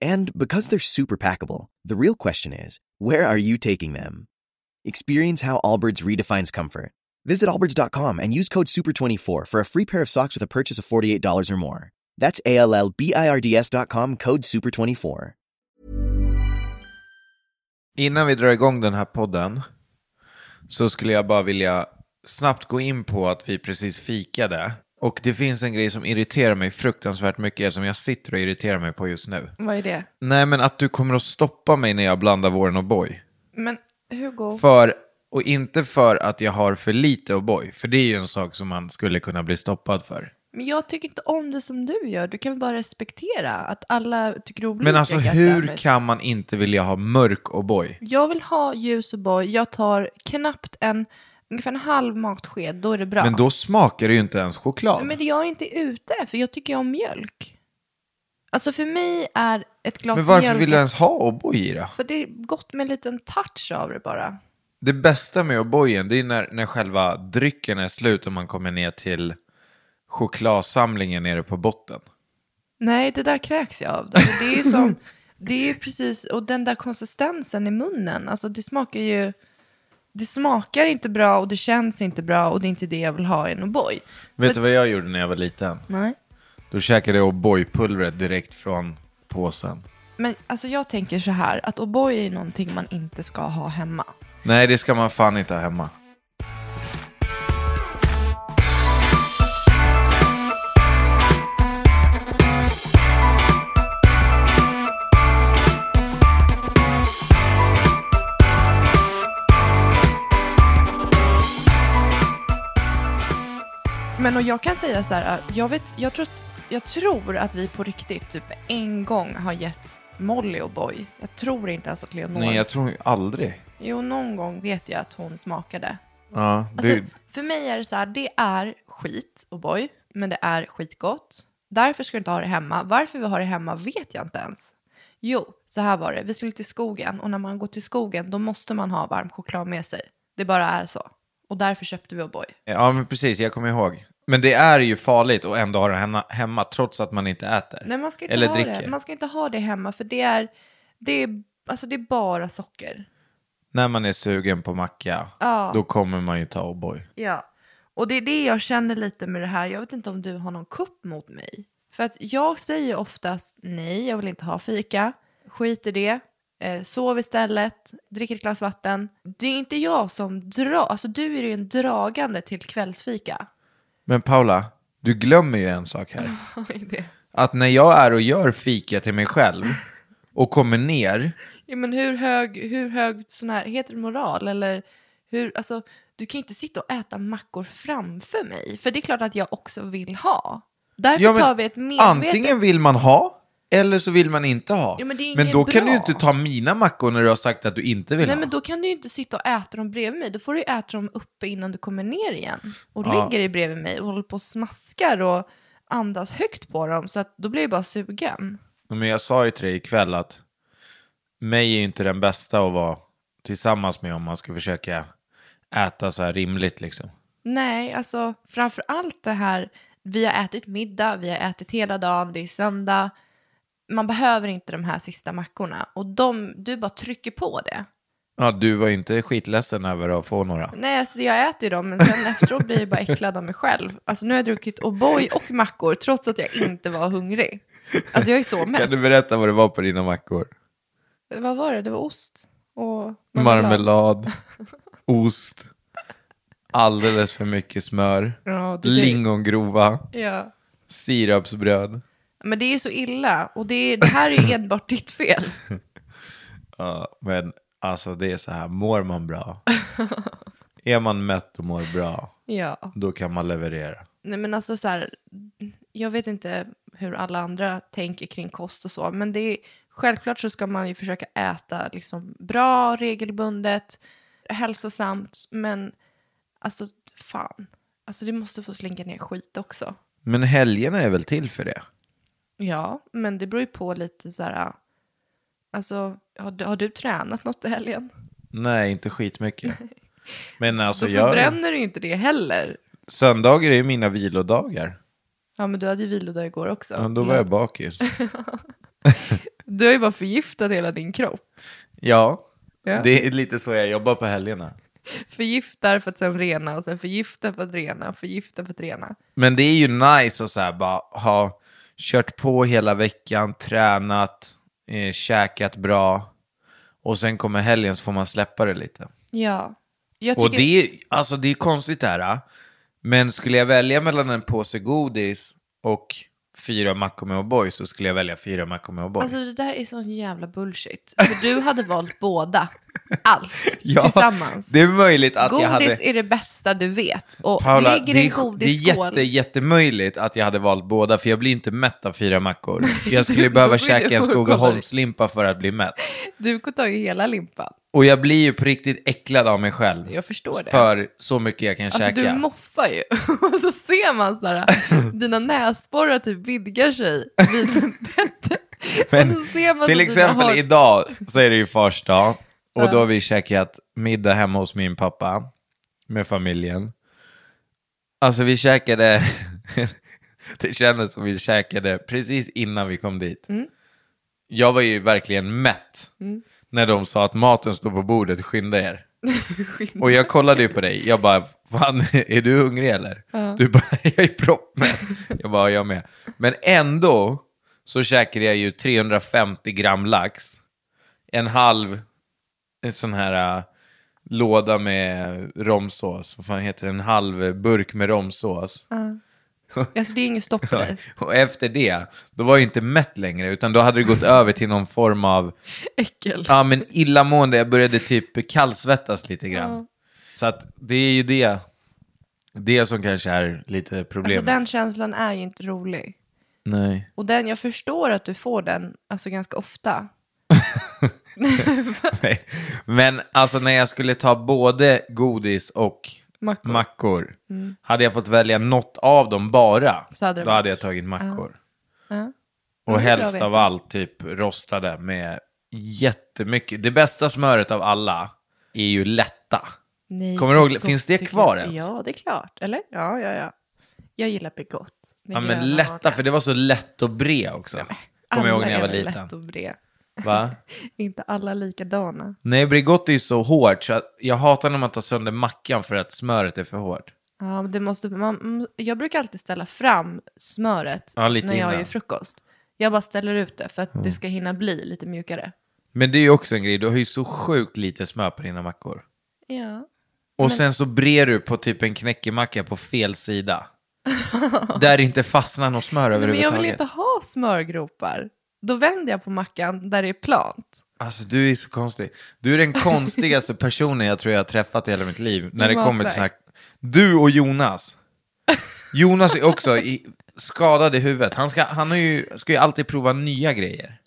And because they're super packable, the real question is where are you taking them? Experience how Allbirds redefines comfort. Visit allbirds.com and use code SUPER24 for a free pair of socks with a purchase of $48 or more. That's A L L B I R D S.com code SUPER24. Innan vi drar igång den här podden så skulle jag bara vilja snabbt gå in på att vi precis fikade. Och det finns en grej som irriterar mig fruktansvärt mycket som jag sitter och irriterar mig på just nu. Vad är det? Nej, men att du kommer att stoppa mig när jag blandar Warren och Boy. Men Hugo, För, och inte för att jag har för lite O'boy, för det är ju en sak som man skulle kunna bli stoppad för. men jag tycker inte om det som du gör. Du kan väl bara respektera att alla tycker olika. Men alltså hur kan man inte vilja ha mörk O'boy? Jag vill ha ljus och boy. Jag tar knappt en, ungefär en halv matsked, då är det bra. Men då smakar det ju inte ens choklad. Men jag är inte ute, för jag tycker om mjölk. Alltså för mig är ett glas Men varför mjölk... vill du ens ha O'boy i det? För det är gott med en liten touch av det bara. Det bästa med O'boyen, det är när, när själva drycken är slut och man kommer ner till chokladsamlingen nere på botten. Nej, det där kräks jag av. Alltså, det är ju som, det är ju precis, och den där konsistensen i munnen, alltså det smakar ju, det smakar inte bra och det känns inte bra och det är inte det jag vill ha i en O'boy. Vet Så du vad jag gjorde när jag var liten? Nej. Då käkade jag O'boy-pulvret direkt från påsen. Men alltså jag tänker så här, att O'boy är någonting man inte ska ha hemma. Nej, det ska man fan inte ha hemma. Men och jag kan säga så här, jag, vet, jag, tror att, jag tror att vi på riktigt typ en gång har gett Molly O'boy. Jag tror inte ens att Leonor... Nej, jag tror aldrig. Jo, någon gång vet jag att hon smakade. Ja, det, Alltså, för mig är det så här, det är skit O'boy, men det är skitgott. Därför ska du inte ha det hemma. Varför vi har det hemma vet jag inte ens. Jo, så här var det. Vi skulle till skogen och när man går till skogen då måste man ha varm choklad med sig. Det bara är så. Och därför köpte vi O'boy. ja, men precis, jag kommer ihåg. Men det är ju farligt att ändå ha det hemma, hemma trots att man inte äter. Nej, man ska inte Eller ha dricker. det. Man ska inte ha det hemma för det är, det är, alltså det är bara socker. När man är sugen på macka, Ja. då kommer man ju ta O'boy. Ja, och det är det jag känner lite med det här. Jag vet inte om du har någon kupp mot mig. För att jag säger oftast nej, jag vill inte ha fika. Skit i det. Eh, sov istället, drick ett glas vatten. Det är inte jag som drar, alltså du är ju en dragande till kvällsfika. Men Paula, du glömmer ju en sak här. Att när jag är och gör fika till mig själv och kommer ner, Ja, men hur hög, hur hög sån här, heter det moral eller hur, alltså du kan inte sitta och äta mackor framför mig. För det är klart att jag också vill ha. Därför Ja, men tar vi ett medvetet... antingen vill man ha eller så vill man inte ha. Ja, men men då kan du ju bra. inte ta mina mackor när du har sagt att du inte vill Nej ha. men då kan du ju inte sitta och äta dem bredvid mig. Då får du ju äta dem uppe innan du kommer ner igen. Och Ja. ligger dig bredvid mig och håller på och smaskar och andas högt på dem. Så att då blir jag bara sugen. Men jag sa ju till dig ikväll att mig är ju inte den bästa att vara tillsammans med om man ska försöka äta så här rimligt liksom. Nej, alltså framför allt det här. Vi har ätit middag, vi har ätit hela dagen, det är söndag. Man behöver inte de här sista mackorna. Och de, du bara trycker på det. Ja, du var inte skitledsen över att få några. Nej, alltså jag äter ju dem, men sen efteråt blir jag bara äcklad av mig själv. Alltså nu har jag druckit O'boy och mackor trots att jag inte var hungrig. Alltså jag är så mätt. Kan du berätta vad det var på dina mackor? Vad var det? Det var ost och Marmelad, ost, alldeles för mycket smör, Ja, lingongrova, ja. sirapsbröd. Men det är så illa och det, är, det här är ju enbart ditt fel. Ja, men alltså det är så här, mår man bra, är man mätt och mår bra, Ja. då kan man leverera. Nej men alltså så här, jag vet inte hur alla andra tänker kring kost och så, men det är, självklart så ska man ju försöka äta liksom bra, regelbundet, hälsosamt, men alltså fan, alltså det måste få slinka ner skit också. Men helgerna är väl till för det? Ja, men det beror ju på lite så här, alltså har du, har du tränat något i helgen? Nej, inte skitmycket. Men alltså Då jag, förbränner du ju inte det heller. söndagar är ju mina vilodagar. Ja, men du hade ju vilodag igår också. Ja, då var jag bakis. Du har ju bara förgiftat hela din kropp. Ja, Ja. det är lite så jag jobbar på helgerna. Förgiftar för att sen rena och sen förgiftar för att rena, förgiftar för att rena. Men det är ju nice att så här bara ha kört på hela veckan, tränat, eh, käkat bra. Och sen kommer helgen så får man släppa det lite. Ja. Jag Och tycker... det är, alltså det är konstigt det här. ah. Men skulle jag välja mellan en påse godis och fyra mackor med O'boy så skulle jag välja fyra mackor med O'boy. Alltså det där är sån jävla bullshit. För du hade valt båda. Allt. Ja, tillsammans. Det är möjligt att Godis jag hade... är det bästa du vet. Och Paula, ligger det är, det är jätte, jättemöjligt att jag hade valt båda, för jag blir inte mätt av fyra mackor. Jag skulle behöva käka en. Skogaholmslimpa för att bli mätt. Du tar ju hela limpan. Och jag blir ju på riktigt äcklad av mig själv. Jag förstår det. För så mycket jag kan Alltså käka. du moffar ju. Och så ser man så här, dina näsborrar typ vidgar sig vid bettet. Men till exempel dina idag så är det ju fars dag. Och då har vi käkat middag hemma hos min pappa. Med familjen. Alltså vi käkade... det kändes som vi käkade precis innan vi kom dit. Mm. Jag var ju verkligen mätt. När de sa att maten står på bordet, skynda er. Och jag kollade ju på dig, jag bara, fan, är du hungrig eller? Du bara, jag är proppmätt. Jag bara, jag med. Men ändå så käkade jag ju 350 gram lax, en halv en sån här äh, låda med romsås, vad fan heter det, en halv burk med romsås. Alltså det är inget stopp för dig. Och efter det, då var jag inte mätt längre, utan då hade det gått över till någon form av Äckel. Ja, men illamående. Jag började typ kallsvettas lite grann. Så att det är ju det, det som kanske är lite Alltså problemet. den känslan är ju inte rolig. Nej. Och den, jag förstår att du får den alltså ganska ofta. Nej. Men alltså när jag skulle ta både godis och Mackor. mackor, hade jag fått välja något av dem bara, Så hade då varit- hade jag tagit mackor. Och det är bra helst av allt typ rostade med jättemycket. Det bästa smöret av alla är ju lätta. Nej, Kommer du ihåg- finns det kvar ens? Ja, det är klart. Eller? Ja, ja, ja. Jag gillar Bregott. med Ja men lätta, för det var så lätt att bre också. Kommer jag ihåg när jag var liten. lätt att bre. Va? Inte alla likadana. Nej, Bregott är ju så hårt så att jag hatar när man tar sönder mackan för att smöret är för hårt. Ja, men det måste, man, mm, jag brukar alltid ställa fram smöret Ja, när jag innan. gör frukost. Jag bara ställer ut det för att det ska hinna bli lite mjukare. Men det är ju också en grej, du har ju så sjukt lite smör på dina mackor. Ja. Och sen så brer du på typ en knäckemacka på fel sida. där det inte fastnar något smör Men jag överhuvudtaget. vill inte ha smörgropar. Då vänder jag på mackan där det är plant. Alltså du är så konstig. Du är den konstigaste personen jag tror jag har träffat i hela mitt liv. När det kommer till här... Du och Jonas. Jonas är också i, skadad i huvudet. Han, ska, han har ju, ska ju alltid prova nya grejer.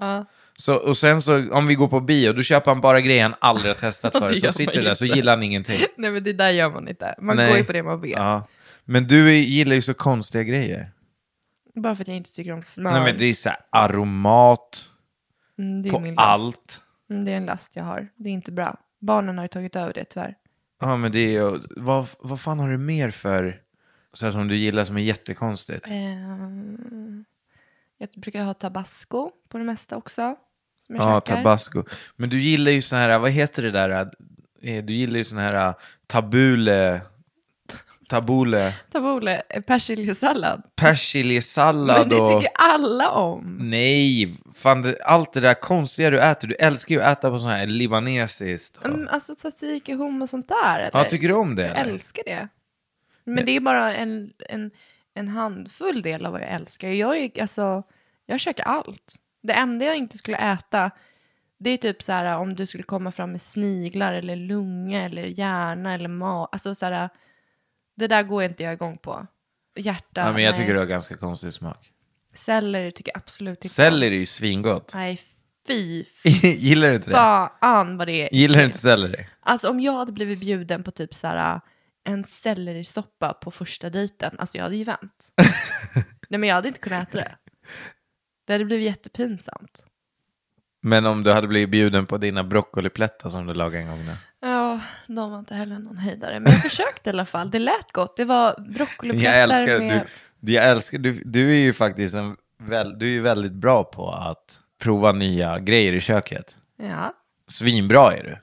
Så, och sen så, om vi går på bio, då köper han bara grejer han aldrig har testat förut. Så sitter du där så gillar han ingenting. Nej men det där gör man inte. Man Nej. går ju på det man vet. Ja. Men du är, gillar ju så konstiga grejer. Bara för att jag inte tycker om smör. Nej men det är så här aromat mm, det är på min last. allt. Mm, det är en last jag har. Det är inte bra. Barnen har ju tagit över det tyvärr. Ja men det är ju, vad, vad fan har du mer för, så här som du gillar som är jättekonstigt? Ehm, jag brukar ha tabasco på det mesta också. Som jag Ja, käkar. tabasco. Men du gillar ju sån här, vad heter det där? eh, Du gillar ju sån här eh, tabule eh, persiljesallad. persiljesallad Men det och... tycker alla om. Nej, fan det, allt det där konstiga du äter. Du älskar ju att äta på sån här libanesiskt. och- Mm, alltså tzatziki, hummus och sånt där eller? Ja, tycker du om det? Jag eller? älskar det. Men det är bara en, en, en handfull del av vad jag älskar. Jag, är, alltså, jag käkar allt. Det enda jag inte skulle äta, det är typ så här om du skulle komma fram med sniglar eller lunga eller hjärna eller mat. Alltså så här, det där går inte jag igång på. Hjärta, Ja, men jag nej. tycker du har ganska konstig smak. Selleri tycker jag absolut inte om. Selleri är ju svingott. Nej, fy Gillar du inte det? fan vad det är. Gillar du inte selleri? Alltså om jag hade blivit bjuden på typ så här en sellerisoppa på första dejten, alltså jag hade ju vänt. Nej men jag hade inte kunnat äta det. Det hade blivit jättepinsamt. Men om du hade blivit bjuden på dina broccoliplättar som du lagade en gång nu. Ja, de var inte heller någon höjdare. Men jag försökte i alla fall, det lät gott. Det var broccoliplättar med... du, jag älskar du, du är ju faktiskt en, väl, du är väldigt bra på att prova nya grejer i köket. Ja. Svinbra är du.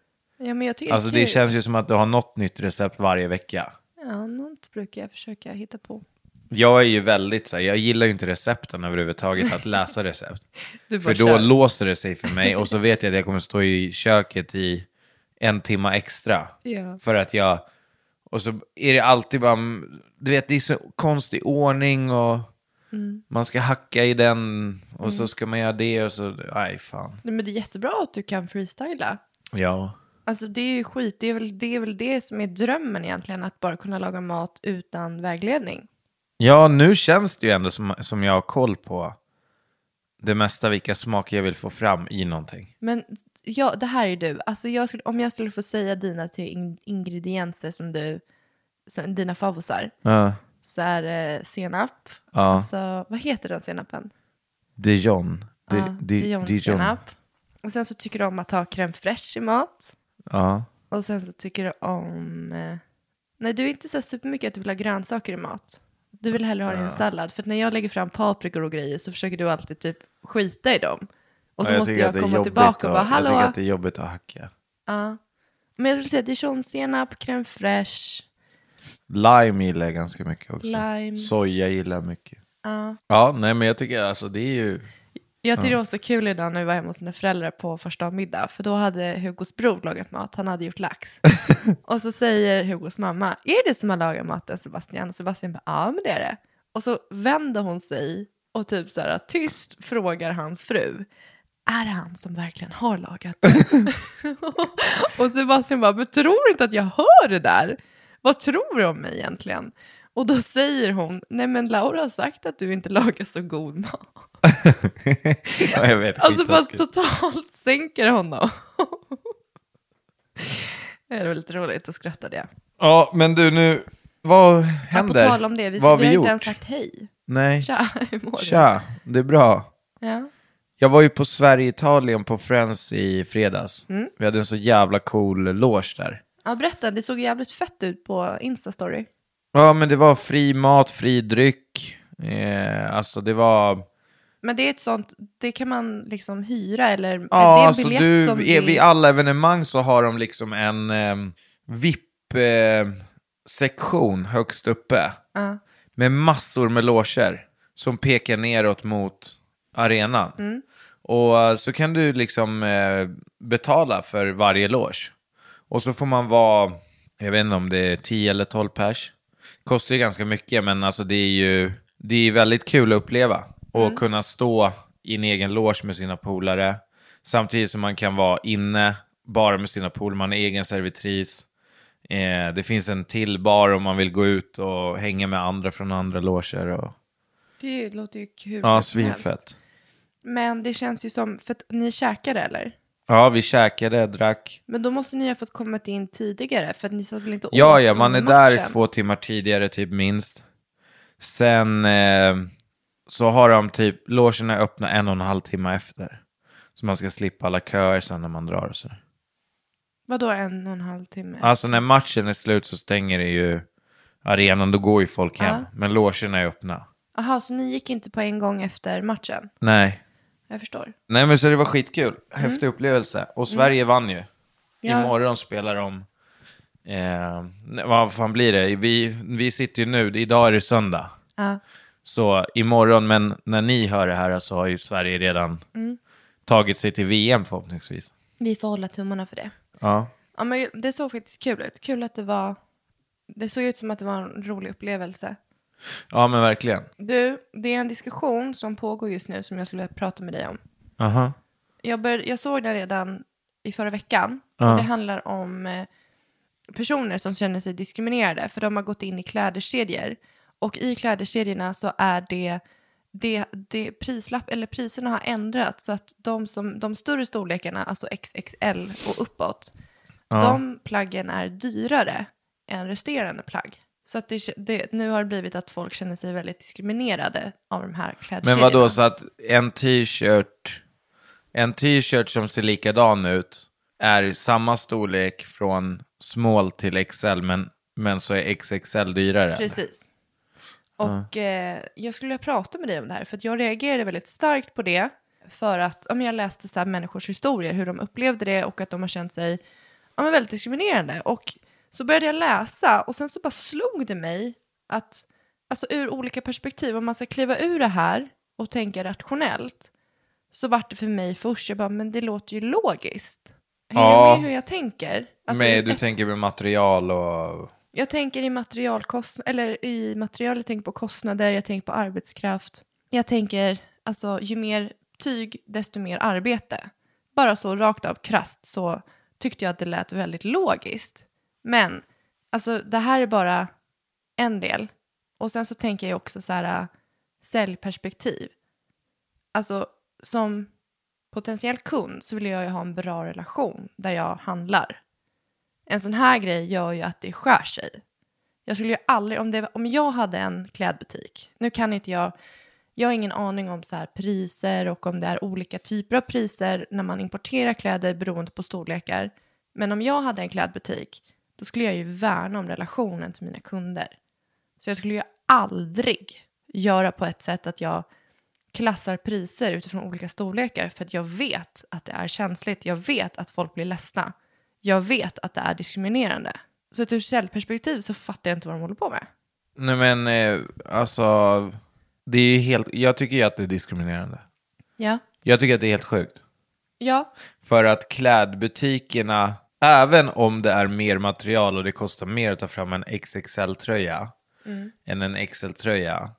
ja, men jag tycker Alltså det känns ju som att du har något nytt recept varje vecka. Ja, något brukar jag försöka hitta på. Jag är ju väldigt så här, jag gillar ju inte recepten överhuvudtaget, att läsa recept. För då låser det sig för mig och så vet jag att jag kommer stå i köket i en timma extra. Ja. För att jag, och så är det alltid bara, du vet det är så konstig ordning och Mm. man ska hacka i den och så ska man göra det och så, nej fan. Nej, men det är jättebra att du kan freestyla. Ja. Alltså det är ju skit, det är, väl, det är väl det som är drömmen egentligen, att bara kunna laga mat utan vägledning. Ja, nu känns det ju ändå som, som jag har koll på det mesta vilka smaker jag vill få fram i någonting. Men ja, det här är du. Alltså jag skulle, om jag skulle få säga dina tre in, ingredienser som du, som, dina favosar, Ja. så är det senap. Ja. Alltså, vad heter den senapen? Dijon. Di, Ja, di, Dijon-senap. Och sen så tycker du om att ha crème fraîche i mat. Ja. Och sen så tycker du om... Eh... Nej, du är inte så supermycket att du vill ha grönsaker i mat. Du vill hellre ha det i en sallad. För att när jag lägger fram paprikor och grejer så försöker du alltid typ skita i dem. Och så Ja, måste jag det är komma tillbaka och bara hallå. Jag tycker att det är jobbigt att hacka. Ja. Men jag skulle säga dijonsenap, crème fraîche. Lime gillar jag ganska mycket också. Lime. Soja gillar jag mycket. Ja. Ja, nej men jag tycker alltså det är ju... Jag tyckte det var så kul idag när vi var hemma hos sina föräldrar på första middag. För då hade Hugos bror lagat mat. Han hade gjort lax. och så säger Hugos mamma, är det som har lagat maten Sebastian? Och Sebastian bara, ja men det är det. Och så vänder hon sig och typ så här tyst frågar hans fru. Är det han som verkligen har lagat? och Sebastian bara, men tror du inte att jag hör det där? Vad tror du om mig egentligen? Och då säger hon, nej men Laura har sagt att du inte lagar så god mat. ja, jag vet, Alltså fast totalt sänker honom. det är väldigt roligt att skratta det. Ja, men du nu, vad Ja, händer? på tal om det, vi, vad vi vi har gjort? inte ens sagt hej. Nej, Tja, hur mår du? tja, det är bra. Ja. Jag var ju på Sverige-Italien på Friends i fredags. Mm. Vi hade en så jävla cool loge där. ja, berätta, det såg jävligt fett ut på Insta-story. Ja, men det var fri mat, fri dryck. Eh, alltså det var... Men det är ett sånt, det kan man liksom hyra eller är Ja, det en alltså du, som är, vid alla evenemang så har de liksom en eh, VIP-sektion högst uppe. Ja. Med massor med loger som pekar neråt mot arenan. Mm. Och eh, så kan du liksom eh, betala för varje loge. Och så får man vara, jag vet inte om det är 10 eller 12 pers. Kostar ju ganska mycket, men alltså det är ju det är väldigt kul att uppleva. Och kunna stå i en egen loge med sina polare. Samtidigt som man kan vara inne bara med sina polare, man är egen servitris. Eh, det finns en till bar om man vill gå ut och hänga med andra från andra loger. Och... Det låter ju kul. Ja, svinfett. Men det känns ju som, för att ni käkade eller? Ja, vi käkade, drack. Men då måste ni ha fått komma in tidigare, för att ni satt väl inte och Ja, åt ja, man är under där matchen? två timmar tidigare typ minst. Sen eh, så har de typ, logerna öppna en och en halv timme efter. Så man ska slippa alla köer sen när man drar och så. Vadå en och en halv timme? Alltså när matchen är slut så stänger det ju arenan, då går ju folk hem. Ja. Men logerna är öppna. Jaha, så ni gick inte på en gång efter matchen? Nej. Jag förstår. Nej men så det var skitkul. Häftig upplevelse. Och Sverige vann ju. Mm. Ja. Imorgon spelar de Eh, nej, vad fan blir det? Vi, vi sitter ju nu, idag är det söndag. Ja. Så imorgon, men när ni hör det här så har ju Sverige redan tagit sig till VM förhoppningsvis. Vi får hålla tummarna för det. Ja. Ja, men det såg faktiskt kul ut. Kul att det var... Det såg ut som att det var en rolig upplevelse. Ja, men verkligen. Du, det är en diskussion som pågår just nu som jag skulle vilja prata med dig om. Aha. Jag, bör, jag såg det redan i förra veckan. Ja. Och det handlar om eh, personer som känner sig diskriminerade för de har gått in i klädkedjor. Och i klädkedjorna så är det, det, det prislapp, eller priserna har ändrats så att de, som, de större storlekarna, alltså XXL och uppåt, de plaggen är dyrare än resterande plagg. Så att det, det, nu har det blivit att folk känner sig väldigt diskriminerade av de här klädkedjorna. Men vad då så att en t-shirt, en t-shirt som ser likadan ut är samma storlek från small till XL, men, men så är XXL dyrare? eller? Precis. Och eh, jag skulle vilja prata med dig om det här, för att jag reagerade väldigt starkt på det. För att om jag läste så människors historier, hur de upplevde det och att de har känt sig ja, väldigt diskriminerande. Och så började jag läsa och sen så bara slog det mig att alltså ur olika perspektiv, om man ska kliva ur det här och tänka rationellt, så vart det för mig först, jag bara, men det låter ju logiskt. Hänger Ja. med hur jag tänker? Alltså, Men du ett- tänker med material och... jag tänker i materialkostnader, eller i material, jag tänker på kostnader, jag tänker på arbetskraft. Jag tänker, alltså ju mer tyg, desto mer arbete. Bara så rakt av krasst så tyckte jag att det lät väldigt logiskt. Men, alltså det här är bara en del. Och sen så tänker jag också så här, äh, säljperspektiv. Alltså som potentiell kund så vill jag ju ha en bra relation där jag handlar en sån här grej gör ju att det skär sig. Jag skulle ju aldrig, om, det, om jag hade en klädbutik, nu kan inte jag, jag har ingen aning om så här priser och om det är olika typer av priser när man importerar kläder beroende på storlekar. Men om jag hade en klädbutik, då skulle jag ju värna om relationen till mina kunder. Så jag skulle ju aldrig göra på ett sätt att jag klassar priser utifrån olika storlekar för att jag vet att det är känsligt. Jag vet att folk blir ledsna. Jag vet att det är diskriminerande. Så ur säljperspektiv så fattar jag inte vad de håller på med. Nej men eh, alltså, det är helt, jag tycker ju att det är diskriminerande. Ja. Jag tycker att det är helt sjukt. Ja. För att klädbutikerna, även om det är mer material och det kostar mer att ta fram en XXL-tröja än en XL-tröja,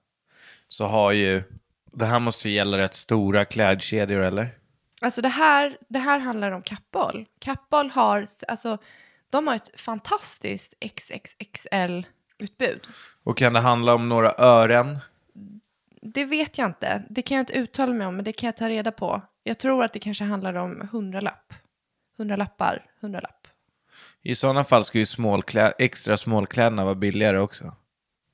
så har ju, det här måste ju gälla rätt stora klädkedjor eller? Alltså det här, det här handlar om Kappahl. Kappahl har, alltså, de har ett fantastiskt XXXL-utbud. Och kan det handla om några ören? Det vet jag inte. Det kan jag inte uttala mig om, men det kan jag ta reda på. Jag tror att det kanske handlar om hundralapp. Hundralappar, hundralapp. I sådana fall ska ju smålklä, extra smålkläderna vara billigare också.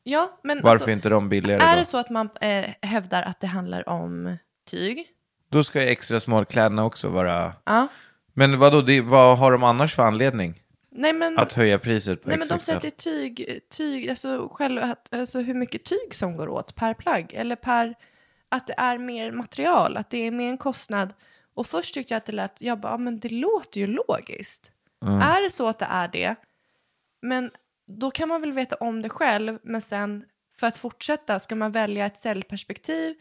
Ja, men Varför alltså, är inte de billigare är då? det så att man eh, hävdar att det handlar om tyg? Då ska ju extra smålkläderna också vara... Ja. Men vadå, det, vad har de annars för anledning Nej, men, att höja priset på nej, men de sätter tyg, tyg alltså, själv, alltså hur mycket tyg som går åt per plagg. Eller per, att det är mer material, att det är mer en kostnad. Och först tyckte jag att det lät, jag bara, ja, men det låter ju logiskt. Är det så att det är det, men då kan man väl veta om det själv, men sen för att fortsätta ska man välja ett säljperspektiv,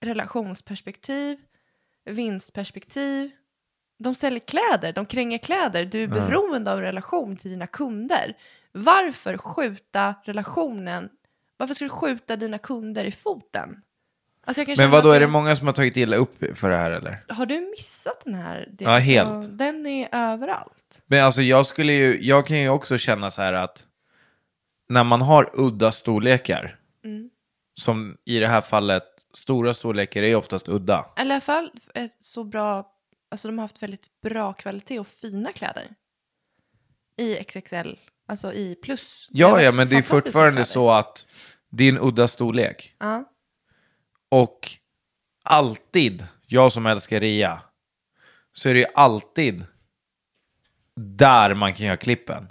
relationsperspektiv, vinstperspektiv. De säljer kläder, de kränger kläder. Du är beroende av relation till dina kunder. Varför skjuta relationen? Varför ska du skjuta dina kunder i foten? Alltså Men vadå, att är det många som har tagit illa upp för det här eller? Har du missat den här? Det, Ja, helt. Den är överallt. Men alltså jag skulle ju, jag kan ju också känna så här att när man har udda storlekar, Mm. som i det här fallet, stora storlekar är oftast udda. Eller i alla fall eh, så bra, alltså de har haft väldigt bra kvalitet och fina kläder. I XXL, alltså i plus. Ja, ja, men det är fortfarande så att det är en udda storlek. Ja. Och alltid, jag som älskar rea, så är det ju alltid där man kan göra klippen.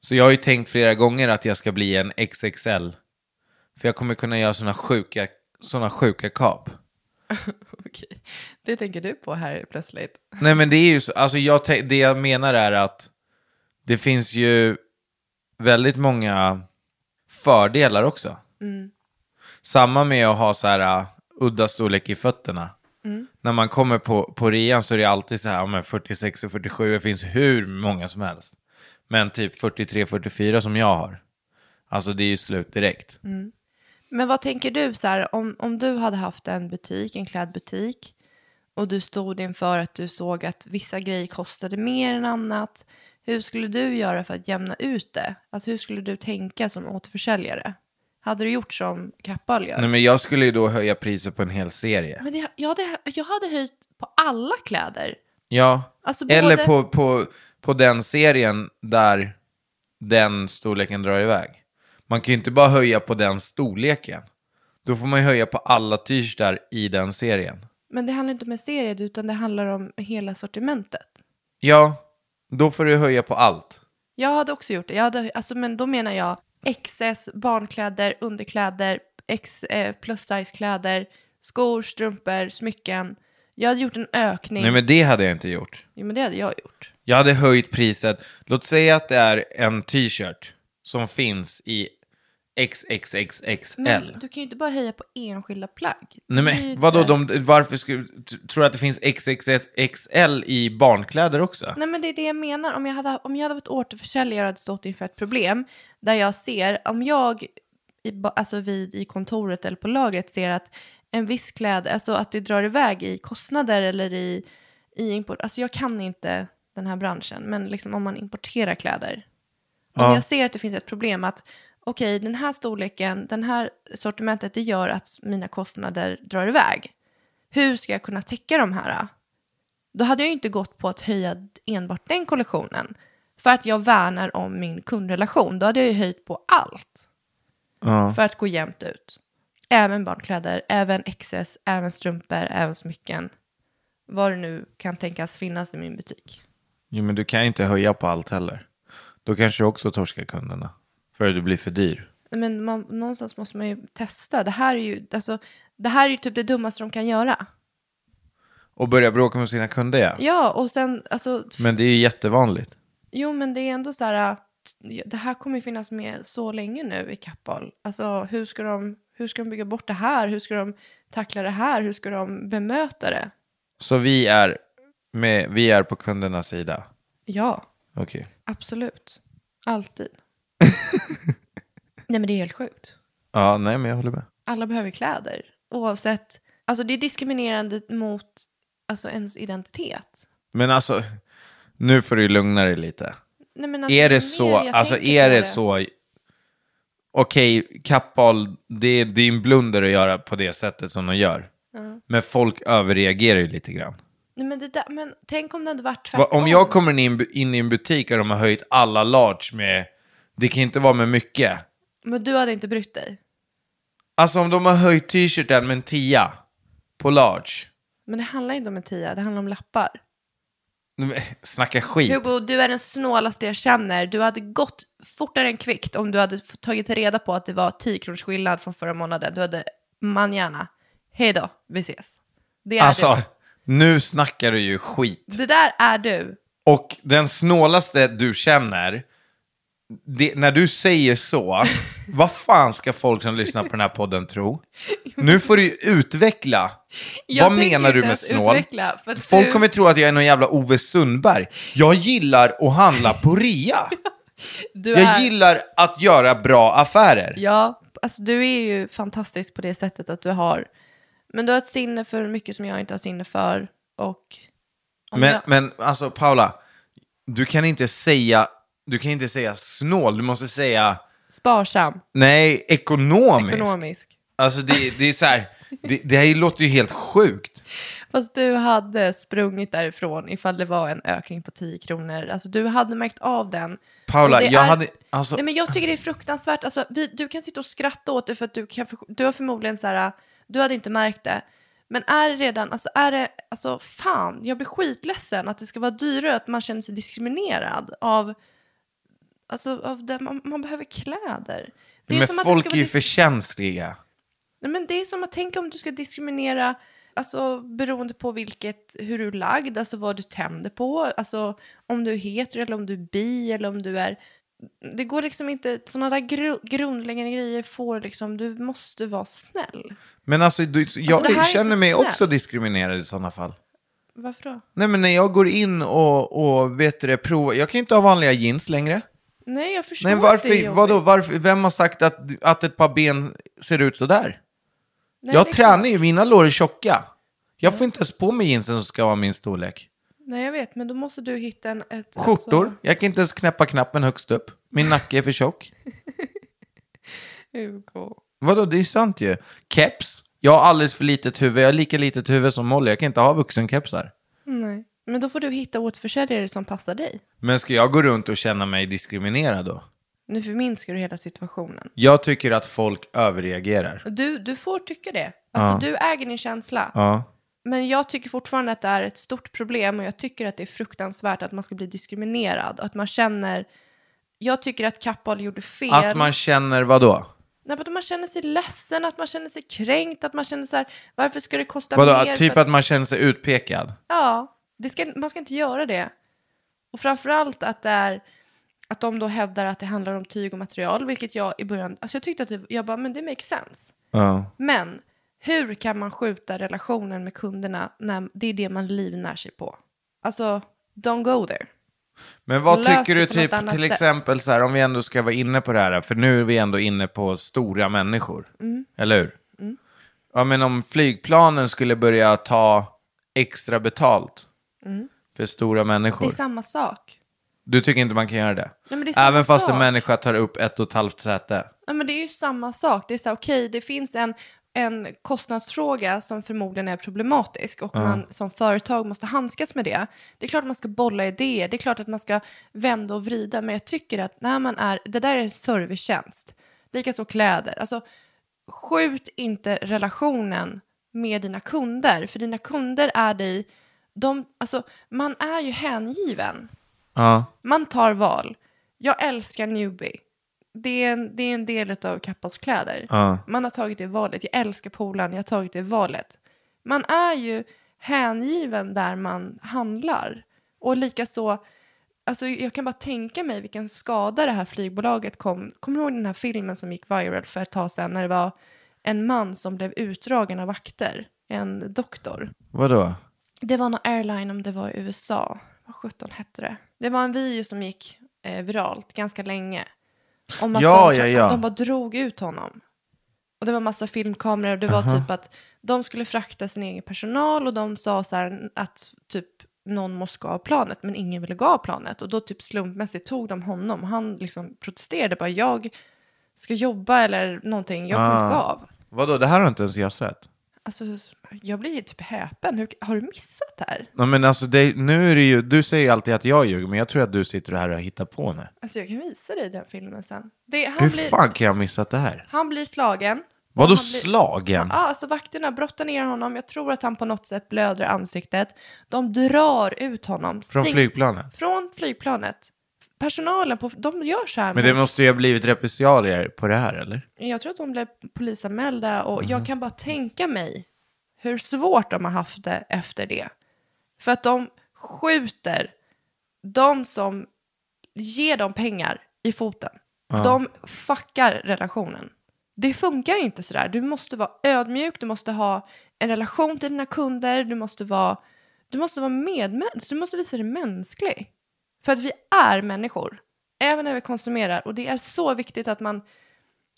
Så jag har ju tänkt flera gånger att jag ska bli en XXL. För jag kommer kunna göra sådana sjuka, såna sjuka kap. Okej, det tänker du på här plötsligt. Nej men det är ju så, alltså jag, det jag menar är att det finns ju väldigt många fördelar också. Samma med att ha så här uh, udda storlek i fötterna. När man kommer på, på rean så är det alltid så här, men 46 och 47, det finns hur många som helst. Men typ 43-44 som jag har. Alltså det är ju slut direkt. Men vad tänker du så här, om, om du hade haft en butik, en klädbutik och du stod inför att du såg att vissa grejer kostade mer än annat. Hur skulle du göra för att jämna ut det? Alltså hur skulle du tänka som återförsäljare? Hade du gjort som Kappahl gör? Nej men jag skulle ju då höja priset på en hel serie. Men det, jag, hade, jag hade höjt på alla kläder. Ja, Alltså eller både- på, på, på den serien där den storleken drar iväg. Man kan ju inte bara höja på den storleken. Då får man ju höja på alla t-shirtar i den serien. Men det handlar inte om en serie utan det handlar om hela sortimentet. Ja, då får du höja på allt. Jag hade också gjort det. Jag hade, alltså, men då menar jag XS, barnkläder, underkläder, X, eh, plus size kläder, skor, strumpor, smycken. Jag hade gjort en ökning. Nej men det hade jag inte gjort. Jo, men det hade jag gjort. Jag hade höjt priset. Låt säga att det är en t-shirt som finns i XXXXL. Men du kan ju inte bara höja på enskilda plagg. Nej men vadå, de, varför skulle, tror du att det finns XXXL i barnkläder också? Nej men det är det jag menar. Om jag hade, om jag hade varit återförsäljare och hade stått inför ett problem där jag ser, om jag i, alltså vid, i kontoret eller på lagret ser att en viss kläd, alltså att det drar iväg i kostnader eller i, i import. Alltså jag kan inte den här branschen, men liksom om man importerar kläder. Om Ja. jag ser att det finns ett problem att okej, den här storleken, den här sortimentet, det gör att mina kostnader drar iväg. Hur ska jag kunna täcka de här? Då hade jag ju inte gått på att höja enbart den kollektionen. För att jag värnar om min kundrelation. Då hade jag ju höjt på allt. Ja. För att gå jämnt ut. Även barnkläder, även XS, även strumpor, även smycken. Vad det nu kan tänkas finnas i min butik. Jo men du kan ju inte höja på allt heller. Då kanske du också torskar kunderna. För att du blir för dyr. Men man, någonstans måste man ju testa. Det här är ju, alltså, det här är ju typ det dummaste de kan göra. Och börja bråka med sina kunder ja. Ja, och sen, alltså, Men det är ju jättevanligt. Jo, men det är ändå så här, att det här kommer ju finnas med så länge nu i Kappahl. Alltså hur ska, de, hur ska de bygga bort det här? Hur ska de tackla det här? Hur ska de bemöta det? Så vi är, med, vi är på kundernas sida. Ja, Okej. absolut. Alltid. Nej, men det är helt sjukt. Ja, nej men jag håller med. Alla behöver kläder, oavsett. Alltså det är diskriminerande mot alltså, ens identitet. Men alltså, nu får du lugna dig lite. Nej, men alltså, är det så, alltså är på det så, okej, Kappahl, det, det är en blunder att göra på det sättet som de gör. Men folk överreagerar ju lite grann. Nej, men, det där, men tänk om det hade varit Va, tvärtom. om jag kommer in, in i en butik och de har höjt alla large med, det kan inte vara med mycket. Men du hade inte brytt dig. Alltså om de har höjt t-shirten med en tia på large. Men det handlar inte om en tia, det handlar om lappar. Men, Snacka skit. Hugo, du är den snålaste jag känner. Du hade gått fortare än kvickt om du hade tagit reda på att det var 10 kronors skillnad från förra månaden. Du hade manjana. Hej då, vi ses. Det är Alltså, du. nu snackar du ju skit. Det där är du. Och den snålaste du känner, det, när du säger så, vad fan ska folk som lyssnar på den här podden tro? Nu får du utveckla. Jag vad menar du med snål? utveckla, Folk du- kommer tro att jag är någon jävla Ove Sundberg. Jag gillar att handla på rea. Du Jag är... gillar att göra bra affärer. Ja, alltså du är ju fantastisk på det sättet att du har... Men du har ett sinne för mycket som jag inte har sinne för. Och... Men, jag... men alltså Paula, du kan inte säga, du kan inte säga snål, du måste säga, Sparsam, nej, ekonomisk. ekonomisk. Alltså det, det är så här, det, det här låter ju helt sjukt. Fast du hade sprungit därifrån ifall det var en ökning på 10 kronor. Alltså du hade märkt av den. Paula, jag är- hade, alltså, Nej men jag tycker det är fruktansvärt. Alltså, vi, du kan sitta och skratta åt det för att du, kan, du har förmodligen så här, du hade inte märkt det. Men är det redan, alltså är det, alltså fan, jag blir skitledsen att det ska vara dyrare, att man känner sig diskriminerad av, alltså av det, man, man behöver kläder. Det men som att det folk är ju för känsliga. Nej, men det är som att tänka om du ska diskriminera alltså, beroende på vilket, hur du är lagd, alltså vad du tänder på, alltså om du är hetero eller om du är bi eller om du är Det går liksom inte, sådana där gru, grundläggande grejer får liksom, du måste vara snäll. Men alltså, du, jag det här är känner mig snällt. också diskriminerad i sådana fall. Varför då? Nej men när jag går in och, och vet du det, provar, jag kan inte ha vanliga jeans längre. Nej, jag förstår Nej att det är varför, jobbigt. vadå, varför, vem har sagt att, att ett par ben ser ut sådär? Nej, jag är tränar ju, mina lår är tjocka. Jag får inte ens på mig jeansen som ska vara min storlek. Nej, jag vet, men då måste du hitta en... Ett, Skjortor, Alltså, jag kan inte ens knäppa knappen högst upp. Min nacke är för tjock. Hugo. Vadå, det är sant ju. Keps, jag har alldeles för litet huvud. Jag har lika litet huvud som Molly. Jag kan inte ha vuxenkepsar. Nej. Men då får du hitta återförsäljare som passar dig. Men ska jag gå runt och känna mig diskriminerad då? Nu förminskar du hela situationen. Jag tycker att folk överreagerar. Och Du, du får tycka det. Alltså, du äger din känsla. Ja. Men jag tycker fortfarande att det är ett stort problem och jag tycker att det är fruktansvärt att man ska bli diskriminerad. Att man känner... Jag tycker att Kappahl gjorde fel. Att man känner vad då? Nej, att man känner sig ledsen, att man känner sig kränkt, att man känner så här, varför ska det kosta Vadå, mer? typ för att man känner sig utpekad? Ja, det ska, man ska inte göra det. Och framförallt att det är att de då hävdar att det handlar om tyg och material, vilket jag i början, alltså jag tyckte att det, jag bara, men det makes sense. Ja. Men hur kan man skjuta relationen med kunderna när det är det man livnär sig på? Alltså, don't go there. Men vad Lös tycker du typ till sätt. exempel så här, om vi ändå ska vara inne på det här, för nu är vi ändå inne på stora människor. Mm. Eller hur? Ja, men om flygplanen skulle börja ta extra betalt för stora människor. Mm. Det är samma sak. Du tycker inte man kan göra det? Nej, men det är samma Även fast en sak. människa tar upp ett och ett halvt säte. Ja, men det är ju samma sak. Det är så här, okej, det finns en, en kostnadsfråga som förmodligen är problematisk och man som företag måste handskas med det. Det är klart att man ska bolla idéer, det är klart att man ska vända och vrida, men jag tycker att när man är, det där är en servicetjänst. Likaså kläder. Alltså, skjut inte relationen med dina kunder, för dina kunder är dig, de, alltså, man är ju hängiven. Ja. Man tar val. Jag älskar Newbie. Det är en, det är en del av Kappas kläder. Ja. Man har tagit det valet. Jag älskar Polan, jag har tagit det valet. Man är ju hängiven där man handlar. Och likaså, alltså jag kan bara tänka mig vilken skada det här flygbolaget kom. Kommer du ihåg den här filmen som gick viral för ett tag sedan när det var en man som blev utdragen av vakter? En doktor. Vadå? Det var någon airline om det var i USA. Vad sjutton hette det? Det var en video som gick eh, viralt ganska länge. Om att Ja, de, ja, ja. de bara drog ut honom. Och det var massa filmkameror och det var typ att de skulle frakta sin egen personal och de sa så här att typ någon måste gå av planet men ingen ville gå av planet och då typ slumpmässigt tog de honom och han liksom protesterade bara jag ska jobba eller någonting, jag kommer inte gå av. Vadå, det här har inte ens jag sett. Alltså jag blir typ häpen, Hur, har du missat det här? Nej, men alltså, det, nu är det ju, du säger alltid att jag ljuger, men jag tror att du sitter här och hittar på nu. Alltså jag kan visa dig den filmen sen. Det, han, Hur blir, fan kan jag ha missat det här? han blir slagen. Vadå blir- slagen? Ja, alltså vakterna brottar ner honom. Jag tror att han på något sätt blöder ansiktet. De drar ut honom. Från Stäng- flygplanet? Från flygplanet. Personalen, på, de gör så här. Men det måste ju ha blivit repressalier på det här, eller? Jag tror att de blev polisanmälda och Mhm. jag kan bara tänka mig hur svårt de har haft det efter det. För att de skjuter de som ger dem pengar i foten. De fuckar relationen. Det funkar inte sådär. Du måste vara ödmjuk, du måste ha en relation till dina kunder, du måste vara, du måste vara medmänsk, du måste visa dig mänsklig. För att vi är människor, även när vi konsumerar. Och det är så viktigt att man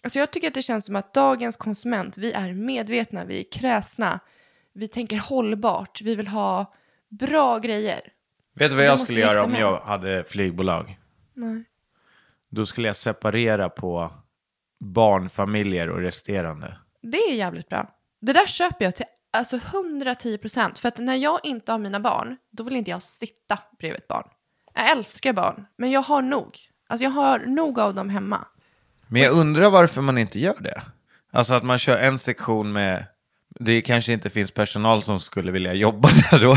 Alltså jag tycker att det känns som att dagens konsument, vi är medvetna, vi är kräsna, vi tänker hållbart, vi vill ha bra grejer. Vet du vad jag skulle göra om jag hade flygbolag? Nej. Då skulle jag separera på barnfamiljer och resterande. Det är jävligt bra. Det där köper jag till alltså 110 procent. För att när jag inte har mina barn, då vill inte jag sitta bredvid ett barn. Jag älskar barn, men jag har nog. Alltså jag har nog av dem hemma. Men jag undrar varför man inte gör det. Alltså att man kör en sektion med... Det kanske inte finns personal som skulle vilja jobba där då.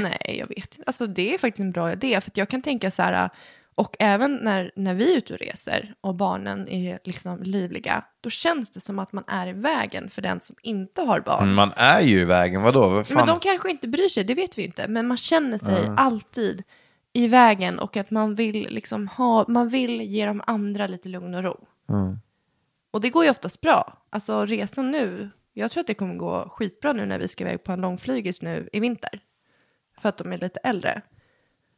Nej, jag vet inte. Alltså det är faktiskt en bra idé. För jag kan tänka så här, och även när, när vi är ute och reser och barnen är liksom livliga, då känns det som att man är i vägen för den som inte har barn. Man är ju i vägen, vadå? Vad fan? Men de kanske inte bryr sig, det vet vi inte. Men man känner sig alltid i vägen och att man vill liksom ha, man vill ge de andra lite lugn och ro. Och det går ju oftast bra. Alltså resan nu, jag tror att det kommer gå skitbra nu när vi ska iväg på en långflygis nu i vinter. För att de är lite äldre.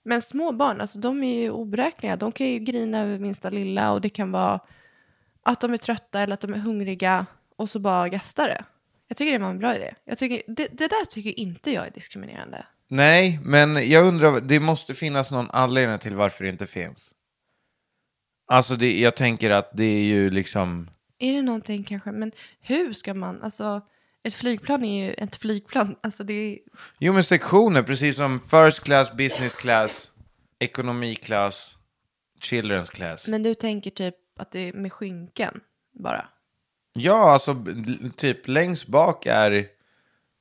Men små barn, alltså de är ju oberäkneliga. De kan ju grina över minsta lilla och det kan vara att de är trötta eller att de är hungriga och så bara gastar det. Jag tycker det var en bra idé. Jag tycker, det, det där tycker inte jag är diskriminerande. Nej, men jag undrar, det måste finnas någon anledning till varför det inte finns. Alltså, det, jag tänker att det är ju liksom... Är det någonting kanske, men hur ska man, alltså ett flygplan är ju ett flygplan. Alltså det är, Jo, men sektioner, precis som first class, business class, ekonomiklass, children's class. men du tänker typ att det är med skynken bara. Ja, alltså typ längst bak är...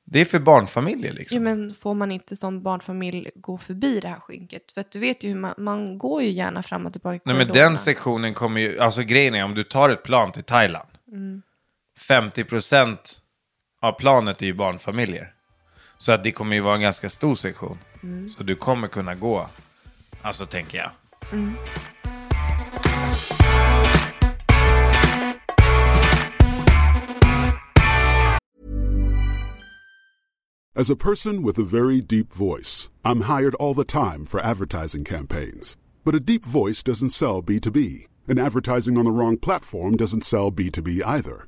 Det är för barnfamiljer liksom. Jo, men får man inte som barnfamilj gå förbi det här skynket? För att du vet ju hur man, man går ju gärna fram och tillbaka Nej, men den sektionen kommer ju... Alltså grejen är, om du tar ett plan till Thailand. Mm. 50% av planet är ju barnfamiljer. Så att det kommer ju vara en ganska stor sektion. Mm. Så du kommer kunna gå. Alltså tänker jag. As a person with a very deep voice, I'm hired all the time for advertising campaigns. But a deep voice doesn't sell B2B, and advertising on the wrong platform doesn't sell B2B either.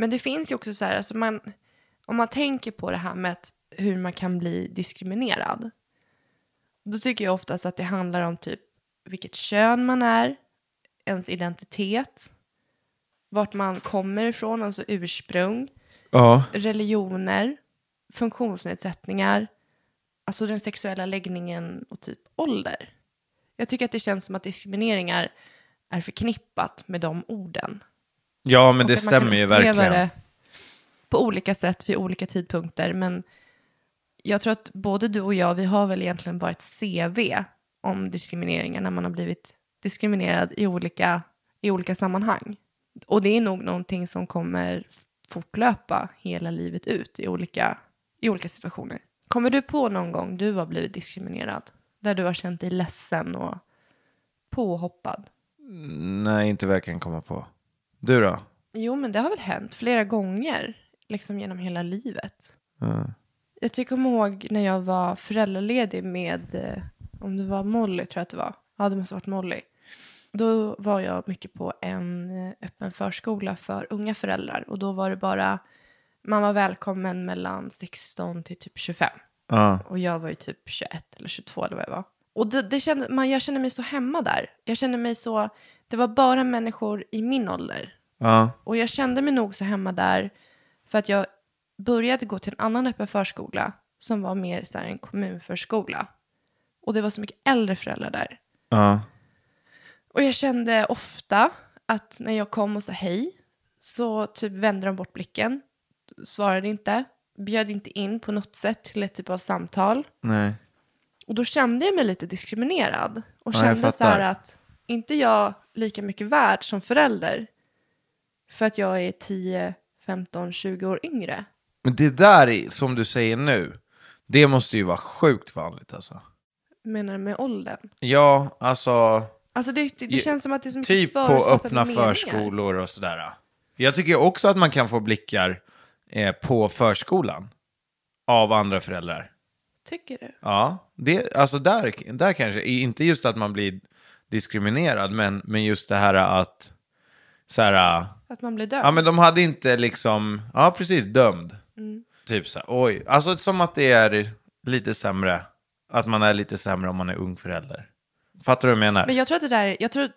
Men det finns ju också så här, alltså man, om man tänker på det här med att, hur man kan bli diskriminerad. Då tycker jag oftast att det handlar om typ vilket kön man är, ens identitet, vart man kommer ifrån, alltså ursprung, Ja. religioner, funktionsnedsättningar, alltså den sexuella läggningen och typ ålder. Jag tycker att det känns som att diskrimineringar är förknippat med de orden. Ja, men Och det stämmer ju verkligen. det på olika sätt vid olika tidpunkter. Men jag tror att både du och jag, vi har väl egentligen bara ett CV om diskrimineringar när man har blivit diskriminerad i olika, i olika sammanhang. Och det är nog någonting som kommer fortlöpa hela livet ut i olika, i olika situationer. Kommer du på någon gång du har blivit diskriminerad? Där du har känt dig ledsen och påhoppad? Nej, inte vad jag kan komma på. Du då? Jo, men det har väl hänt flera gånger, liksom genom hela livet. Jag tycker kommer ihåg när jag var föräldraledig med, eh, om det var Molly tror jag att det var. Ja, det måste ha varit Molly. Då var jag mycket på en eh, öppen förskola för unga föräldrar och då var det bara, man var välkommen mellan 16 till typ 25. Ja. Och jag var ju typ 21 eller 22 eller vad jag var. Och det, det kände, man, jag kände mig så hemma där. Jag kände mig så, det var bara människor i min ålder. Ja. Och jag kände mig nog så hemma där för att jag började gå till en annan öppen förskola som var mer så här en kommunförskola. Och det var så mycket äldre föräldrar där. Ja. Och jag kände ofta att när jag kom och sa hej så typ vände de bort blicken, svarade inte, bjöd inte in på något sätt till ett typ av samtal. Nej. Och då kände jag mig lite diskriminerad. Och Ja, kände så här att inte jag lika mycket värd som förälder. För att jag är 10-15 15-20 år yngre. Men det där är, som du säger nu, det måste ju vara sjukt vanligt alltså. Menar du med åldern? Ja, alltså Alltså det, det, det känns som att det är så mycket typ på öppna meningar. förskolor och sådär. Jag tycker också att man kan få blickar eh, på förskolan av andra föräldrar. Tycker du? Ja, det, alltså där, där kanske, inte just att man blir diskriminerad, men, men just det här att, så här, Att man blir dömd? ja men de hade inte liksom, ja precis, dömd. Mm. Typ så här, oj, alltså som att det är lite sämre, att man är lite sämre om man är ung förälder. Fattar du vad jag menar? Men jag tror att det där, jag tror,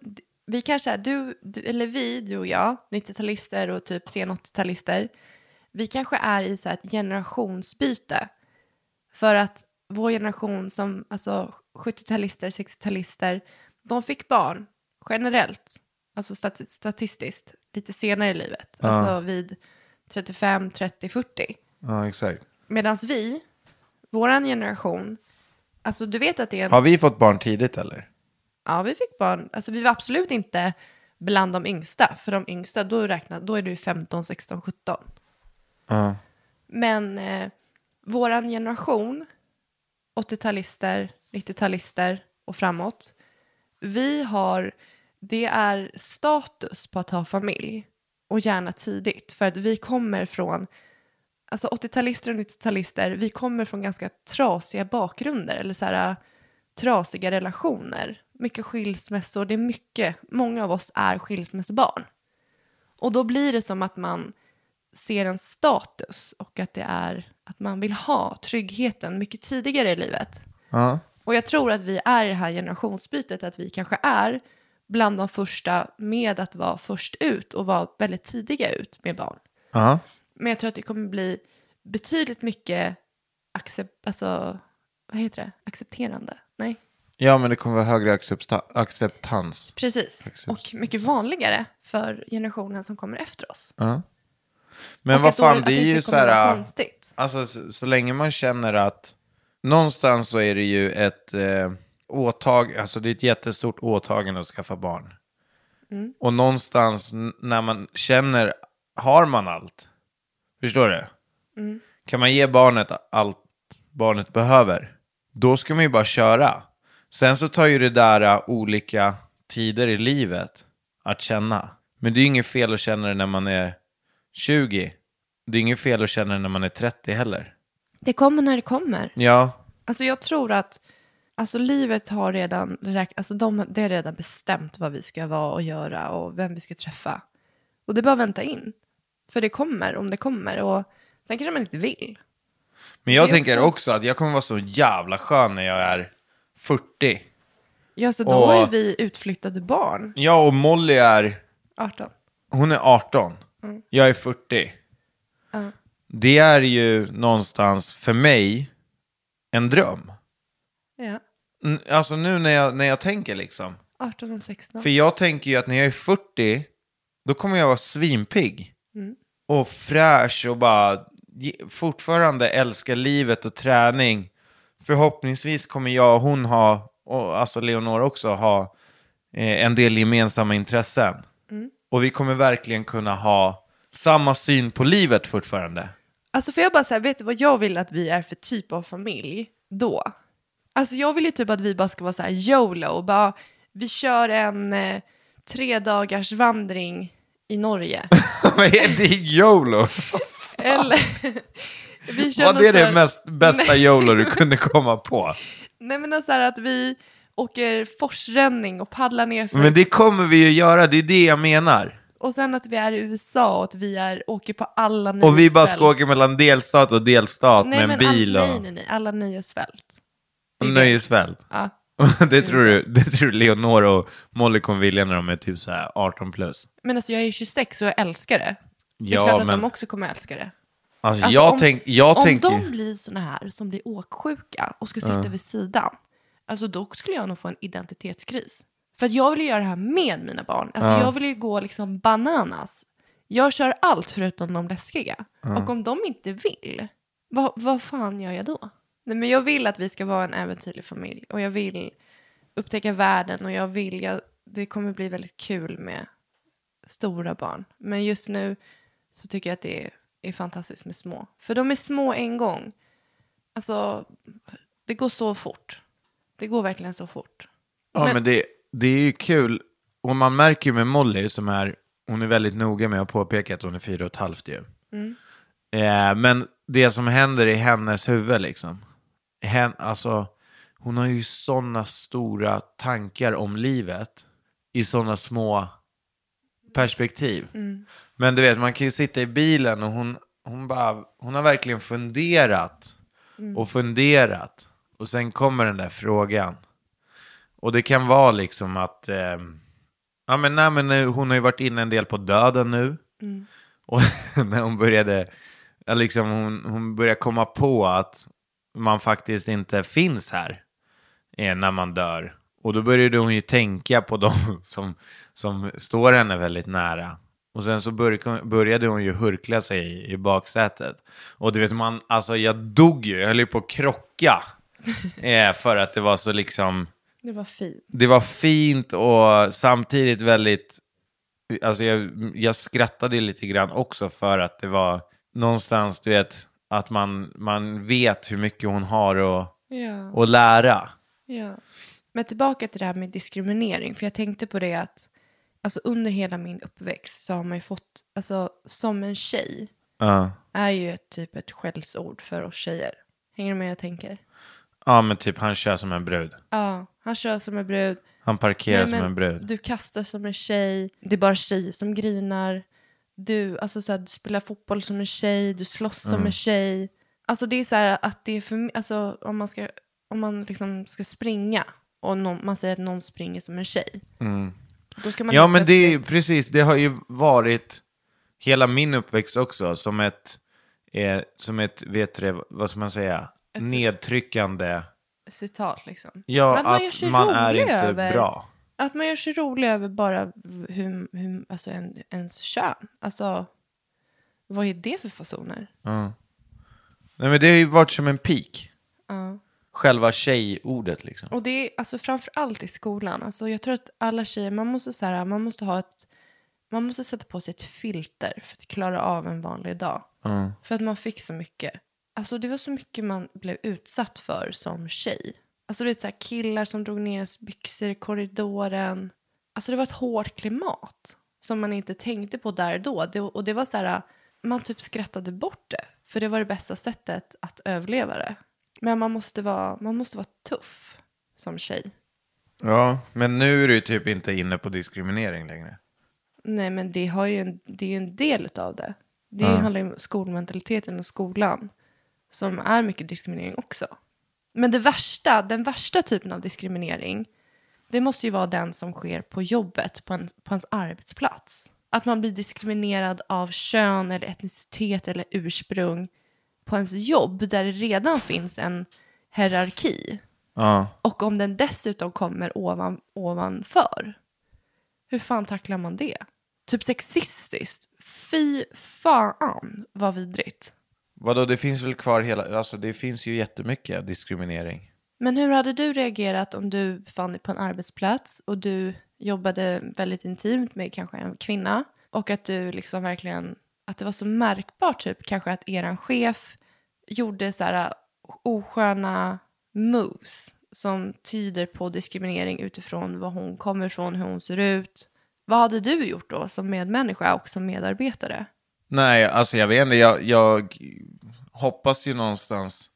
vi kanske är, du, du, eller vi, du och jag, 90-talister och typ sen 80-talister, vi kanske är i så här ett generationsbyte. För att vår generation som, alltså 70-talister, 60-talister, de fick barn generellt, alltså stati- statistiskt, lite senare i livet. Alltså vid 35, 30, 40. Ja, exakt. Medan vi, våran generation, alltså du vet att det är en... Har vi fått barn tidigt eller? Ja, vi fick barn. Alltså vi var absolut inte bland de yngsta. För de yngsta, då, räknar, då är du 15, 16, 17. Ja. Men eh, våran generation, 80-talister, 90-talister och framåt, vi har, det är status på att ha familj. Och gärna tidigt. För att vi kommer från, alltså 80-talister och 90-talister, vi kommer från ganska trasiga bakgrunder. Eller så här, äh, trasiga relationer. Mycket skilsmässor, det är mycket, många av oss är skilsmässobarn. Och då blir det som att man ser en status och att det är att man vill ha tryggheten mycket tidigare i livet. Ja. Och jag tror att vi är i det här generationsbytet, att vi kanske är bland de första med att vara först ut och vara väldigt tidiga ut med barn. Ja. Men jag tror att det kommer bli betydligt mycket accept, alltså, vad heter det? accepterande. Nej, Ja, men det kommer vara högre accepta- acceptans. precis. Precis. Och mycket vanligare för generationen som kommer efter oss. Ja. Men och vad då- fan, att det är ju så här... Alltså, så, så länge man känner att... Någonstans så är det ju ett eh, åtag... Alltså det är ett jättestort åtagande att skaffa barn. Mm. Och någonstans när man känner... Har man allt? Förstår du? Mm. Kan man ge barnet allt barnet behöver? Då ska man ju bara köra. Sen så tar ju det där eh, olika tider i livet att känna. Men det är ju inget fel att känna det när man är 20. Det är inget fel att känna det när man är 30 heller. Det kommer när det kommer. Ja, Alltså jag tror att alltså livet har redan, alltså de, det är redan bestämt vad vi ska vara och göra och vem vi ska träffa. Och det är bara att vänta in. För det kommer om det kommer. Och sen kanske man inte vill. men jag tänker också- också att jag kommer vara så jävla skön när jag är 40. Ja, så då Och- är vi utflyttade barn. Jag och Molly är, 18. hon är 18. Jag är 40. Ja. Det är ju någonstans för mig en dröm. Ja. N- Alltså nu när jag, när jag tänker liksom. 18 och 16. För jag tänker ju att när jag är 40, då kommer jag vara svinpigg. Och fräsch och bara ge- fortfarande älska livet och träning. Förhoppningsvis kommer jag och hon ha, och alltså Leonor också, ha eh, en del gemensamma intressen. Och vi kommer verkligen kunna ha samma syn på livet fortfarande. Alltså får jag bara säga, vet du vad jag vill att vi är för typ av familj då? Alltså jag vill ju typ att vi bara ska vara så här YOLO och bara, vi kör en eh, tre dagars vandring i Norge. Vad är det YOLO? Eller vi kör Vad är det här- mest, bästa YOLO du kunde komma på? Nej men så här att vi åker forsränning och paddlar ner för Men det kommer vi ju göra, det är det jag menar. och sen att vi är i USA och att vi är, åker på alla nöjesfält. Och vi bara ska åka mellan delstat och delstat nej, med en bil all, och, nej, nej, nej, alla nöjesfält. nöjesfält. Ja. det, tror du, det tror Leonor och Molly kommer vilja när de är typ så här 18 plus. Men alltså jag är ju 26 och jag älskar det. Det är Ja, klart att men- de också kommer älska det. Alltså, Alltså, jag, om, tänk, jag om tänker... de blir såna här som blir åksjuka och ska sitta vid sidan, alltså då skulle jag nog få en identitetskris. För att jag vill ju göra det här med mina barn. Alltså jag vill ju gå liksom bananas. Jag kör allt förutom de läskiga. Och om de inte vill, vad, vad fan gör jag då? Nej, men jag vill att vi ska vara en äventyrlig familj. Och jag vill upptäcka världen och jag vill, jag, det kommer bli väldigt kul med stora barn. Men just nu så tycker jag att det är, är fantastiskt med små. För de är små en gång. Alltså, det går så fort. Det går verkligen så fort. Ja, men, det, det är ju kul. Och man märker ju med Molly som är, hon är väldigt noga med att påpeka att hon är fyra och ett halvt ju. Eh, men det som händer i hennes huvud liksom. Hen, alltså, hon har ju sådana stora tankar om livet i sådana små perspektiv. Men du vet, man kan ju sitta i bilen och hon, hon, bara, hon har verkligen funderat och funderat. Och sen kommer den där frågan. Och det kan vara liksom att, eh, ja men, nej, men nu- hon har ju varit inne en del på döden nu. Och när hon började, ja, liksom hon, hon började komma på att man faktiskt inte finns här eh, när man dör. Och då började hon ju tänka på de som, som står henne väldigt nära. Och sen så började, började hon ju hurkla sig i, i baksätet. Och du vet, man, alltså jag dog ju, jag höll ju på att krocka. eh, för att det var så liksom, Det var fint. det var fint och samtidigt väldigt, alltså jag, jag skrattade lite grann också för att det var någonstans, du vet, att man, man vet hur mycket hon har att, Ja. att lära. Ja. Men tillbaka till det här med diskriminering. För jag tänkte på det att alltså under hela min uppväxt så har man ju fått, alltså som en tjej Ja. är ju ett typ ett skällsord för oss tjejer. Hänger du med jag tänker? Ja, men typ han kör som en brud. Ja, han kör som en brud. Han parkerar Nej, som men en brud. Du kastar som en tjej. Det är bara tjejer som grinar. Du, alltså så här, du spelar fotboll som en tjej. Du slåss som en tjej. Alltså det är så här att det är för alltså om man ska, om man liksom ska springa och någon, man säger att någon springer som en tjej. Då ska man Ja, helt men det är plötsligt- precis, det har ju varit hela min uppväxt också som ett, eh, som ett, vet du det, vad ska man säga, nedtryckande. citat liksom. Ja, Men man att man är inte över- bra. Att man gör sig rolig över bara hur, hur, alltså en, ens kön. Alltså, vad är det för fasoner? Nej, men det har ju varit som en peak. Ja. Själva tjejordet liksom. Och det är alltså framför allt i skolan. Alltså jag tror att alla tjejer, man måste, så här, man måste ha ett, man måste sätta på sig ett filter för att klara av en vanlig dag. För att man fick så mycket. Alltså det var så mycket man blev utsatt för som tjej. Alltså det är så här killar som drog ner ens byxor i korridoren. Alltså det var ett hårt klimat som man inte tänkte på där och då. Det, och det var så här, man typ skrattade bort det. För det var det bästa sättet att överleva det. Men man måste vara, man måste vara tuff som tjej. Ja, men nu är du typ inte inne på diskriminering längre. Nej, men det, har ju en, det är ju en del av det. Det handlar ju om skolmentaliteten och skolan som är mycket diskriminering också. Men det värsta, den värsta typen av diskriminering det måste ju vara den som sker på jobbet, på, en, på ens arbetsplats. Att man blir diskriminerad av kön eller etnicitet eller ursprung på ens jobb där det redan finns en hierarki. Ja. Och om den dessutom kommer ovan, ovanför, hur fan tacklar man det? Typ sexistiskt. Fy fan vad vidrigt. Vadå, det finns väl kvar hela, alltså det finns ju jättemycket diskriminering. Men hur hade du reagerat om du befann dig på en arbetsplats och du jobbade väldigt intimt med kanske en kvinna och att du liksom verkligen, att det var så märkbart typ kanske att eran chef gjorde så här uh, osköna moves som tyder på diskriminering utifrån var hon kommer ifrån, hur hon ser ut. Vad hade du gjort då som medmänniska och som medarbetare? Nej, alltså jag vet inte, jag, jag hoppas ju någonstans,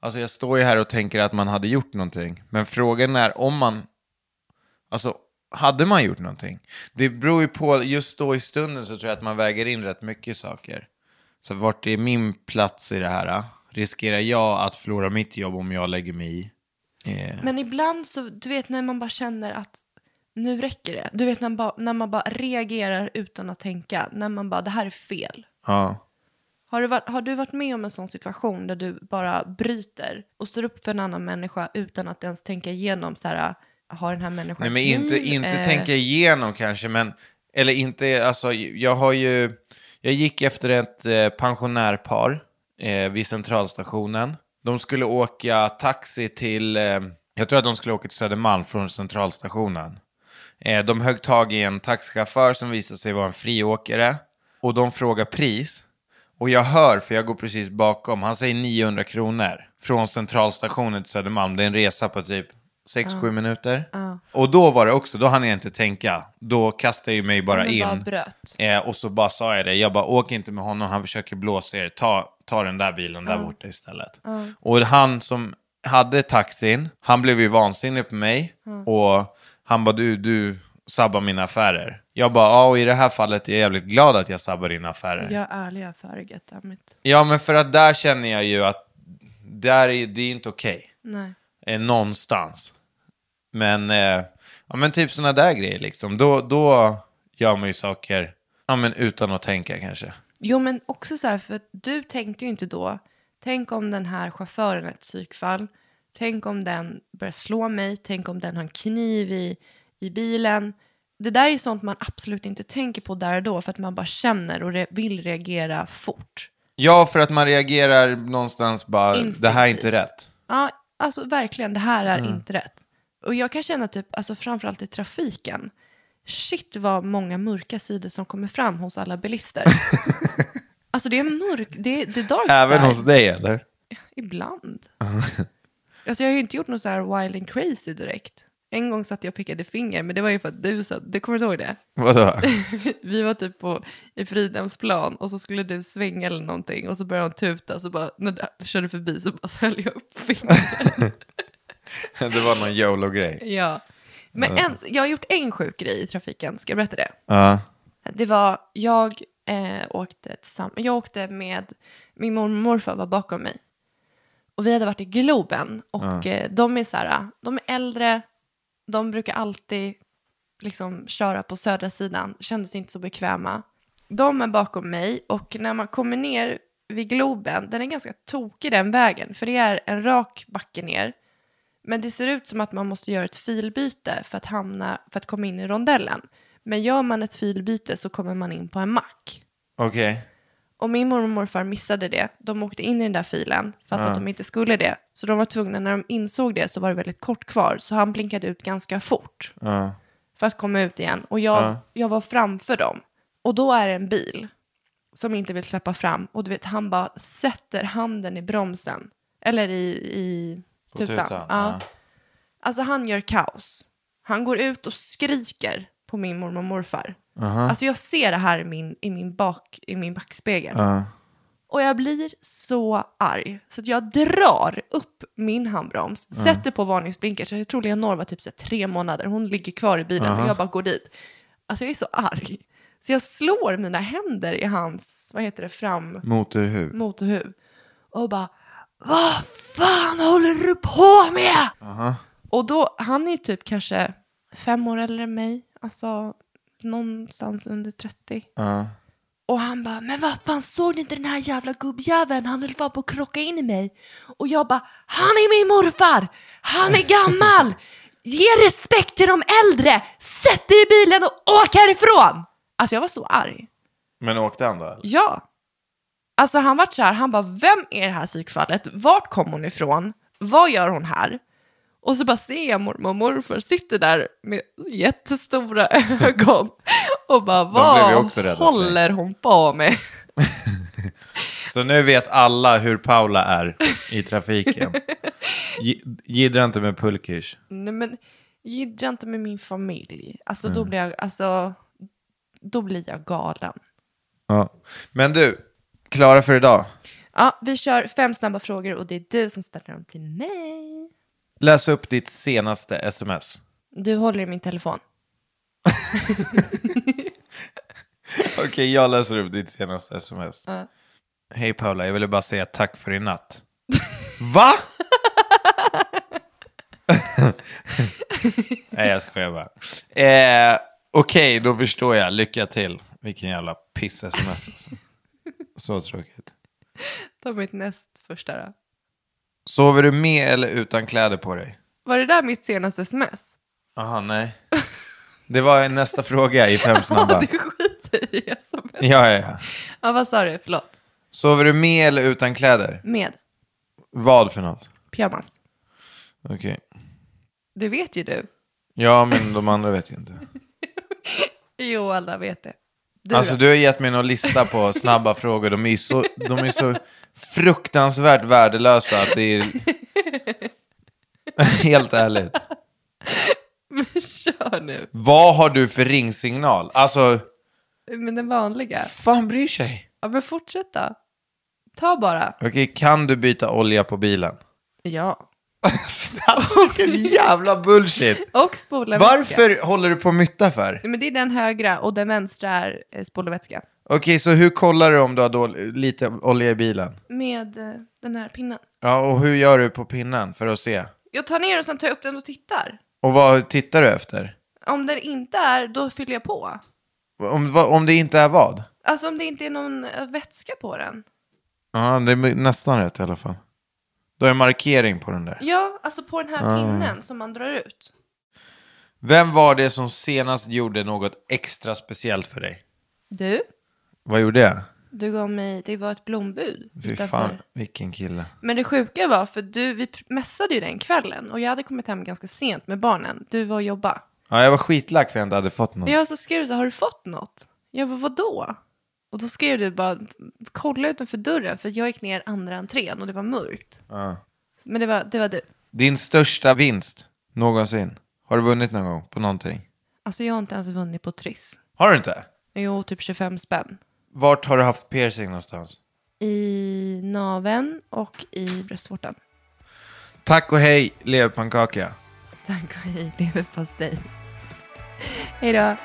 alltså jag står ju här och tänker att man hade gjort någonting. Men frågan är om man, alltså hade man gjort någonting? Det beror ju på, just då i stunden så tror jag att man väger in rätt mycket saker. Så vart är min plats i det här? Riskerar jag att förlora mitt jobb om jag lägger mig i? Yeah. Men ibland så, du vet när man bara känner att nu räcker det. Du vet när man bara, när man bara reagerar utan att tänka. När man bara, det här är fel. ja. Har du, varit, har du varit med om en sån situation där du bara bryter och står upp för en annan människa utan att ens tänka igenom så här, har den här människan Nej, men inte, inte Eh, tänka igenom kanske, men... Eller inte, alltså jag har ju... Jag gick efter ett eh, pensionärpar eh, vid centralstationen. De skulle åka taxi till... Eh, jag tror att de skulle åka till Södermalm från centralstationen. Eh, de högg tag i en taxichaufför som visade sig vara en friåkare. och de frågar pris. Och jag hör, för jag går precis bakom, han säger 900 kronor från centralstationen till Södermalm. Det är en resa på typ 6-7 minuter. Och då var det också, då hann jag inte tänka. Då kastade jag mig bara Men in. bara bröt. Eh, och så bara sa jag det, jag bara åk inte med honom, han försöker blåsa er, ta, ta den där bilen där borta istället. Och han som hade taxin, han blev ju vansinnig på mig och han bara du, du sabbar mina affärer. Jag bara, ja och i det här fallet är jag jävligt glad att jag sabbar dina affärer. Jag är ärlig affärer, goddammit. Ja men för att där känner jag ju att där är, det är inte okej. Nej. Eh, någonstans. Men, eh, ja, men typ sådana där grejer liksom. Då, då gör man ju saker ja, men utan att tänka kanske. Jo, men också så här, för att du tänkte ju inte då, tänk om den här chauffören är ett psykfall, tänk om den börjar slå mig, tänk om den har en kniv i, i bilen. Det där är sånt man absolut inte tänker på där och då, för att man bara känner och re- vill reagera fort. Ja, för att man reagerar någonstans bara, det här är inte rätt. Ja, alltså verkligen, det här är inte rätt. Och jag kan känna typ, alltså framförallt i trafiken, shit vad många mörka sidor som kommer fram hos alla bilister. alltså det är mörk, det, det är dark Även side. hos dig eller? Ibland. alltså jag har ju inte gjort något så här wild and crazy direkt. En gång satt jag och pekade finger, men det var ju för att du satt, du kommer ihåg det? Vadå? Vi var typ på, i Fridhemsplan och så skulle du svänga eller någonting och så började hon tuta så bara, när du körde förbi så bara så höll jag upp fingret. det var någon YOLO-grej. Ja. Men en, jag har gjort en sjuk grej i trafiken, ska jag berätta det? Ja. Det var, jag eh, åkte jag åkte med, min mormor och morfar var bakom mig. Och vi hade varit i Globen och eh, de är så här, de är äldre, de brukar alltid liksom köra på södra sidan, kändes inte så bekväma. De är bakom mig och när man kommer ner vid Globen, den är ganska tokig den vägen, för det är en rak backe ner. Men det ser ut som att man måste göra ett filbyte för att, hamna, för att komma in i rondellen. Men gör man ett filbyte så kommer man in på en mack. Okej. Och min mormor och morfar missade det. De åkte in i den där filen fast att de inte skulle det. Så de var tvungna, när de insåg det så var det väldigt kort kvar. Så han blinkade ut ganska fort Ja. för att komma ut igen. Och jag, jag var framför dem. Och då är det en bil som inte vill släppa fram. Och du vet, han bara sätter handen i bromsen. Eller i, i På tutan. tutan, Ja. ja. Alltså han gör kaos. Han går ut och skriker på min mormor och morfar. Alltså jag ser det här i min, i min, bak, i min backspegel. Ja. Och jag blir så arg. Så att jag drar upp min handbroms, sätter på varningsblinker. Så jag tror Leonor var typ så tre månader. Hon ligger kvar i bilen och jag bara går dit. Alltså jag är så arg. Så jag slår mina händer i hans, vad heter det, fram Motorhuv. motorhuv. Och bara, vad fan håller du på med? Och då, han är typ kanske fem år äldre än mig. Alltså någonstans under 30. Ja. Och han bara, men vad fan såg du inte den här jävla gubbjäveln? Han höll fan på att krocka in i mig. Och jag bara, han är min morfar! Han är gammal! Ge respekt till de äldre! Sätt dig i bilen och åk härifrån! Alltså jag var så arg. Men åkte han då? eller? Ja. Alltså han vart så här, han bara, vem är det här psykfallet? Vart kom hon ifrån? Vad gör hon här? Och så bara ser jag mormor och morfar sitter där med jättestora ögon och bara, vad håller hon på med? Så nu vet alla hur Paula är i trafiken. Jiddra inte med pulkish. Nej men, jiddra inte med min familj. Alltså då blir jag, alltså, då blir jag galen. Ja. Men du, klara för idag. Ja, vi kör fem snabba frågor och det är du som ställer dem till mig. Läs upp ditt senaste sms. Du håller i min telefon. Okej, jag läser upp ditt senaste sms. Hej Paula, jag ville bara säga tack för i natt. Va? Nej, jag skojar bara. Eh, Okej, då förstår jag. Lycka till. Vilken jävla piss-sms alltså. Så tråkigt. Ta mitt näst första då. Sover du med eller utan kläder på dig? Var det där mitt senaste sms? Aha, nej. Det var nästa fråga i fem snabba. Du skiter i sms. Ja, ja, ja. Ja, vad sa du? Förlåt. Sover du med eller utan kläder? Med Vad för något? pyjamas. Okej. Det vet ju du. Ja, men de andra vet ju inte. Jo, alla vet det. Du Alltså då? du har gett mig någon lista på snabba frågor. De är så, de är så fruktansvärt värdelösa att det är... Helt ärligt. Kör nu. Vad har du för ringsignal? Alltså, Men den vanliga. fan bryr sig? Ja, men fortsätt då. Ta bara. Okej, kan du byta olja på bilen? Ja. alltså, vilken jävla bullshit. Och spola vätska. Varför håller du på att mytta för? Men det är den högra och den vänstra är eh, spola vätska. Okej, så hur kollar du om du har dål- lite olja i bilen? Med eh, den här pinnen. Ja, och hur gör du på pinnen för att se? Jag tar ner och sen tar jag upp den och tittar. Och vad tittar du efter? Om den inte är, då fyller jag på. Om, vad- om det inte är vad? Alltså om det inte är någon eh, vätska på den. Ja, det är nästan rätt i alla fall. Då är en markering på den där. Ja, alltså på den här pinnen som man drar ut. Vem var det som senast gjorde något extra speciellt för dig? Du, Vad gjorde jag? du gav mig, det var ett blombud. Fy fan, vilken kille. Men det sjuka var, för du, vi mässade ju den kvällen och jag hade kommit hem ganska sent med barnen. Du var och jobba. Ja, jag var skitlack för jag inte hade fått något. Jag så skrev du så har du fått något? Jag bara, vadå? Och då skrev du bara, kolla utanför dörren för jag gick ner andra entrén och det var mörkt. Ja. Men det var, det var du. Din största vinst någonsin? Har du vunnit någon gång på någonting? Alltså jag har inte ens vunnit på Triss. Har du inte? Jo, typ 25 spänn. Vart har du haft piercing någonstans? I naven och i bröstvårtan. Tack och hej, leverpannkaka. Tack och hej, leverpastej. Hej då.